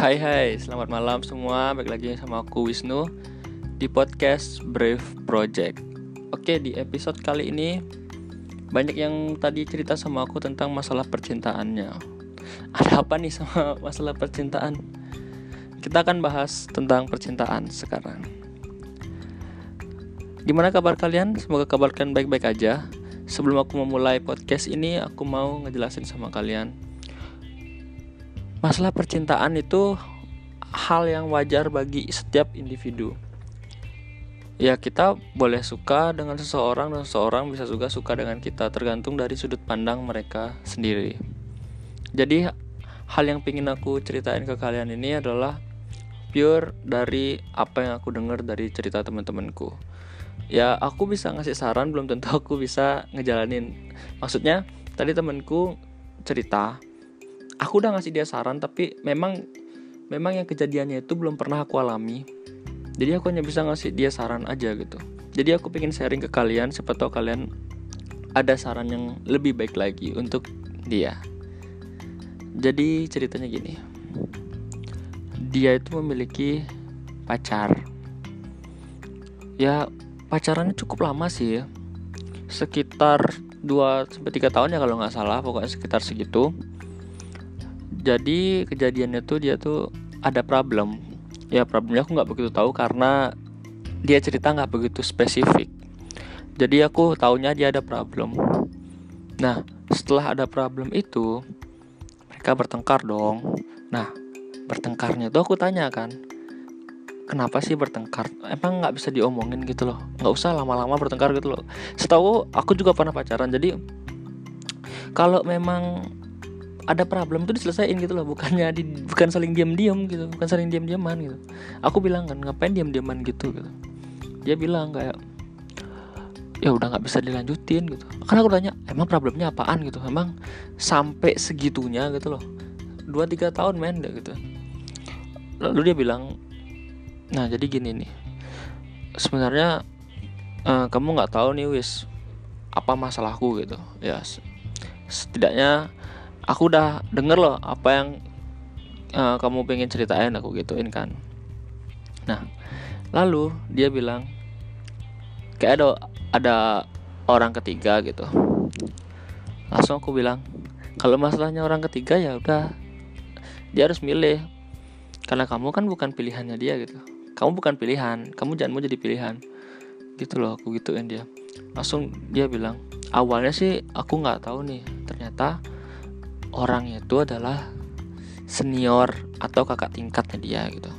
Hai hai, selamat malam semua. Balik lagi sama aku Wisnu Di podcast Brave Project. Oke, di episode kali ini Banyak yang tadi cerita sama aku tentang masalah percintaannya. Ada apa nih sama masalah percintaan? Kita akan bahas tentang percintaan sekarang. Gimana kabar kalian? Semoga kabar kalian baik-baik aja. Sebelum aku memulai podcast ini Aku mau ngejelasin sama kalian Masalah percintaan itu hal yang wajar bagi setiap individu. Ya kita boleh suka dengan seseorang dan seseorang bisa juga suka dengan kita tergantung dari sudut pandang mereka sendiri. Jadi hal yang ingin aku ceritain ke kalian ini adalah pure dari apa yang aku dengar dari cerita teman-temanku. Ya aku bisa ngasih saran belum tentu aku bisa ngejalanin. Maksudnya tadi temanku cerita aku udah ngasih dia saran tapi memang memang yang kejadiannya itu belum pernah aku alami. Jadi aku hanya bisa ngasih dia saran aja gitu. Jadi aku pengen sharing ke kalian siapa tahu kalian ada saran yang lebih baik lagi untuk dia. Jadi ceritanya gini. Dia itu memiliki pacar. Ya pacarannya cukup lama sih sekitar 2 sampai 3 tahun ya kalau nggak salah pokoknya sekitar segitu jadi kejadiannya tuh dia tuh ada problem. Ya problemnya aku nggak begitu tahu karena dia cerita nggak begitu spesifik. Jadi aku taunya dia ada problem. Nah setelah ada problem itu mereka bertengkar dong. Nah bertengkarnya tuh aku tanya kan kenapa sih bertengkar? Emang nggak bisa diomongin gitu loh? Nggak usah lama-lama bertengkar gitu loh. Setahu aku juga pernah pacaran. Jadi kalau memang ada problem tuh diselesaikan gitu loh bukannya di, bukan saling diam-diam gitu bukan saling diam-diaman gitu. Aku bilang kan ngapain diam-diaman gitu? gitu. Dia bilang kayak ya udah nggak bisa dilanjutin gitu. Karena aku tanya emang problemnya apaan? gitu. Emang sampai segitunya? gitu loh. Dua tiga tahun men gitu. Lalu dia bilang nah jadi gini nih. Sebenarnya uh, kamu nggak tahu nih wis apa masalahku gitu. Ya setidaknya aku udah denger loh apa yang uh, kamu pengen ceritain aku gituin kan. Nah lalu dia bilang kayak ada ada orang ketiga gitu. Langsung aku bilang kalau masalahnya orang ketiga ya udah dia harus milih. Karena kamu kan bukan pilihannya dia gitu. Kamu bukan pilihan kamu jangan mau jadi pilihan. Gitu loh aku gituin dia. Langsung dia bilang awalnya sih aku nggak tahu nih ternyata orang itu adalah senior atau kakak tingkatnya dia gitu.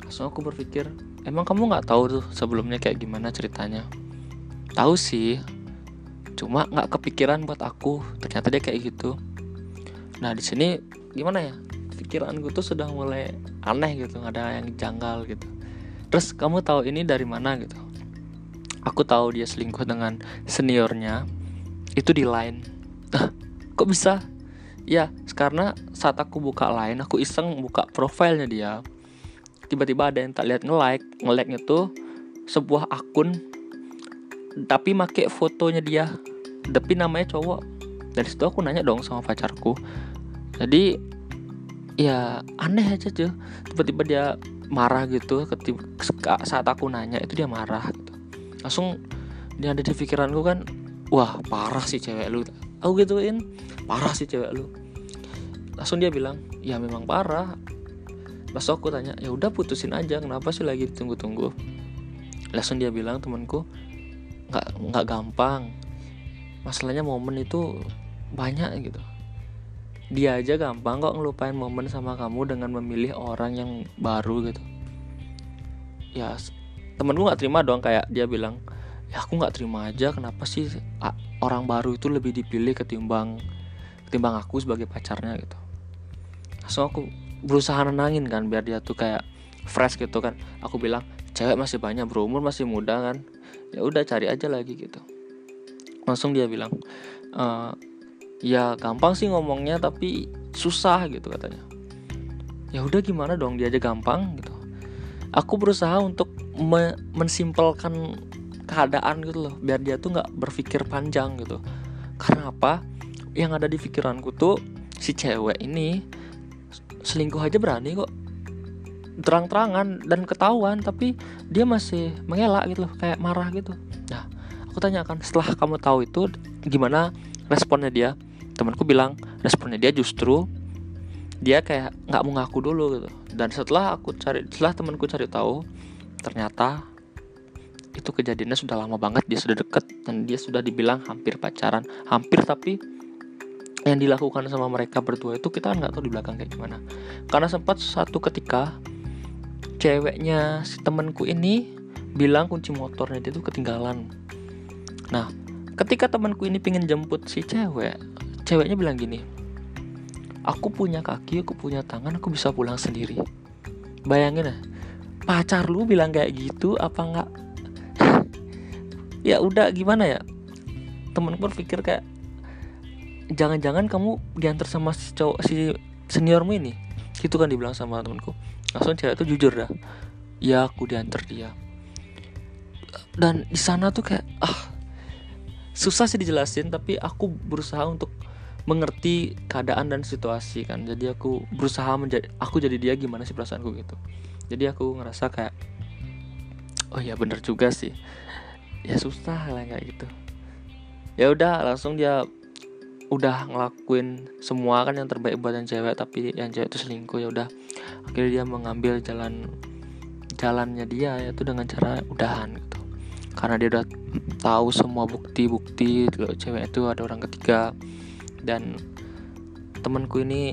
Langsung aku berpikir emang kamu nggak tahu tuh sebelumnya kayak gimana ceritanya? Tahu sih cuma nggak kepikiran buat aku. Ternyata dia kayak gitu. Nah di sini gimana ya? Pikiranku tuh sudah mulai aneh gitu nggak ada yang janggal gitu. Terus kamu tahu ini dari mana? gitu. Aku tahu dia selingkuh dengan seniornya. Itu di line kok bisa ya karena saat aku buka lain aku iseng buka profilnya dia. Tiba-tiba ada yang tak lihat nge-like. Nge-like-nya tuh sebuah akun. Tapi make fotonya dia. Tapi namanya cowok. Dari situ aku nanya dong sama pacarku. Jadi ya aneh aja tuh tiba-tiba dia marah gitu. Ketika saat aku nanya itu dia marah gitu. langsung dia ada di pikiranku kan wah parah sih cewek lu aku gituin. Parah sih cewek lu. Langsung dia bilang ya memang parah. Pas aku tanya ya udah putusin aja kenapa sih lagi tunggu-tunggu langsung dia bilang temanku nggak nggak gampang. Masalahnya momen itu banyak gitu. Dia aja gampang kok ngelupain momen sama kamu dengan memilih orang yang baru gitu. Ya temenku nggak terima dong kayak dia bilang ya aku nggak terima aja kenapa sih orang baru itu lebih dipilih ketimbang ketimbang aku sebagai pacarnya gitu. So aku berusaha nenangin kan biar dia tuh kayak fresh gitu kan. Aku bilang cewek masih banyak berumur masih muda kan. Ya udah cari aja lagi gitu. Langsung dia bilang e, ya gampang sih ngomongnya tapi susah gitu katanya. Ya udah gimana dong? Dia aja gampang gitu. Aku berusaha untuk me mensimpelkan keadaan gitu loh biar dia tuh nggak berpikir panjang gitu. Karena apa? Yang ada di pikiranku tuh si cewek ini selingkuh aja berani kok. Terang-terangan dan ketahuan tapi dia masih mengelak gitu kayak marah gitu. Nah aku tanyakan setelah kamu tahu itu gimana responnya dia? Temanku bilang responnya dia justru dia kayak nggak mau ngaku dulu gitu. Dan setelah aku cari setelah temanku cari tahu ternyata itu kejadiannya sudah lama banget dia sudah deket dan dia sudah dibilang hampir pacaran. Hampir tapi yang dilakukan sama mereka berdua itu kita nggak tahu di belakang kayak gimana. Karena sempat satu ketika ceweknya si temanku ini bilang kunci motornya dia tuh ketinggalan. Nah ketika temanku ini pengen jemput si cewek ceweknya bilang gini aku punya kaki aku punya tangan aku bisa pulang sendiri. Bayangin ya pacar lu bilang kayak gitu apa enggak ya udah gimana ya? Temanku berpikir kayak jangan-jangan kamu diantar sama si cowok si seniormu ini? Gitu kan dibilang sama temanku langsung cewek itu jujur dah ya aku diantar dia. Dan di sana tuh kayak ah susah sih dijelasin tapi aku berusaha untuk mengerti keadaan dan situasi kan. Jadi aku berusaha menjadi aku jadi dia gimana sih perasaanku gitu. Jadi aku ngerasa kayak oh ya bener juga sih ya susah lah kayak gitu. Ya udah langsung dia udah ngelakuin semua kan yang terbaik buat yang cewek tapi yang cewek itu selingkuh ya udah. Akhirnya dia mengambil jalan jalannya dia yaitu dengan cara udahan gitu. Karena dia udah tahu semua bukti-bukti kalau cewek itu ada orang ketiga. Dan temanku ini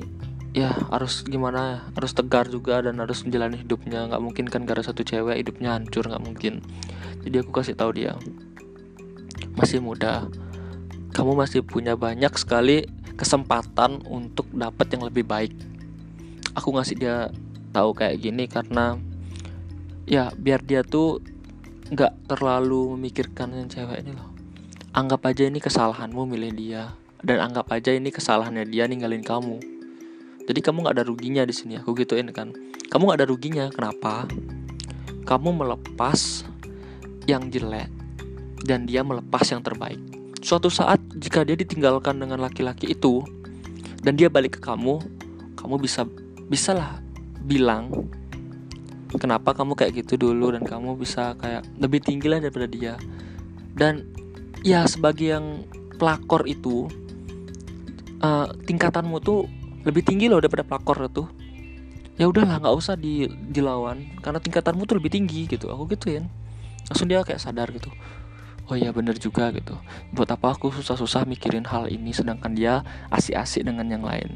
ya harus gimana harus tegar juga dan harus menjalani hidupnya. Nggak mungkin kan gara satu cewek hidupnya hancur nggak mungkin jadi aku kasih tahu dia masih muda. Kamu masih punya banyak sekali kesempatan untuk dapat yang lebih baik. Aku ngasih dia tahu kayak gini karena ya biar dia tuh nggak terlalu memikirkan yang cewek ini loh. Anggap aja ini kesalahanmu milih dia. Dan anggap aja ini kesalahannya dia ninggalin kamu. Jadi kamu nggak ada ruginya di sini. Aku gituin kan. Kamu nggak ada ruginya. Kenapa? Kamu melepas yang jelek dan dia melepas yang terbaik. Suatu saat jika dia ditinggalkan dengan laki-laki itu dan dia balik ke kamu, kamu bisa bisalah bilang kenapa kamu kayak gitu dulu? Dan kamu bisa kayak lebih tinggi lah daripada dia. Dan ya sebagai yang pelakor itu uh, tingkatanmu tuh lebih tinggi loh daripada pelakor itu ya udahlah nggak usah di, dilawan karena tingkatanmu tuh lebih tinggi gitu. Aku gituin langsung dia kayak sadar gitu. Oh iya bener juga gitu. Buat apa aku susah-susah mikirin hal ini sedangkan dia asik-asik dengan yang lain?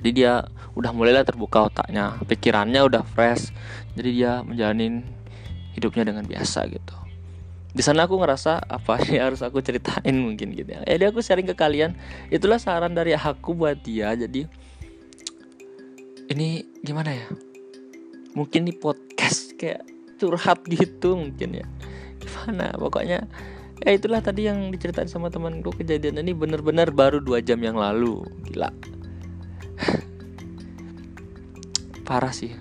Jadi dia udah mulailah terbuka otaknya pikirannya udah fresh. Jadi dia menjalani hidupnya dengan biasa gitu. Di sana aku ngerasa apa sih harus aku ceritain mungkin gitu ya. Jadi aku sharing ke kalian. Itulah saran dari aku buat dia. Jadi ini gimana ya? Mungkin di podcast kayak curhat gitu mungkin ya. Gimana? Pokoknya ya itulah tadi yang diceritain sama temanku kejadian ini bener-bener baru dua jam yang lalu. Gila. Parah sih.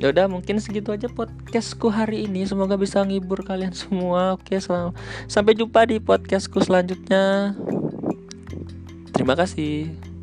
Ya udah mungkin segitu aja podcastku hari ini. Semoga bisa ngibur kalian semua. Oke selamat sampai jumpa di podcastku selanjutnya. Terima kasih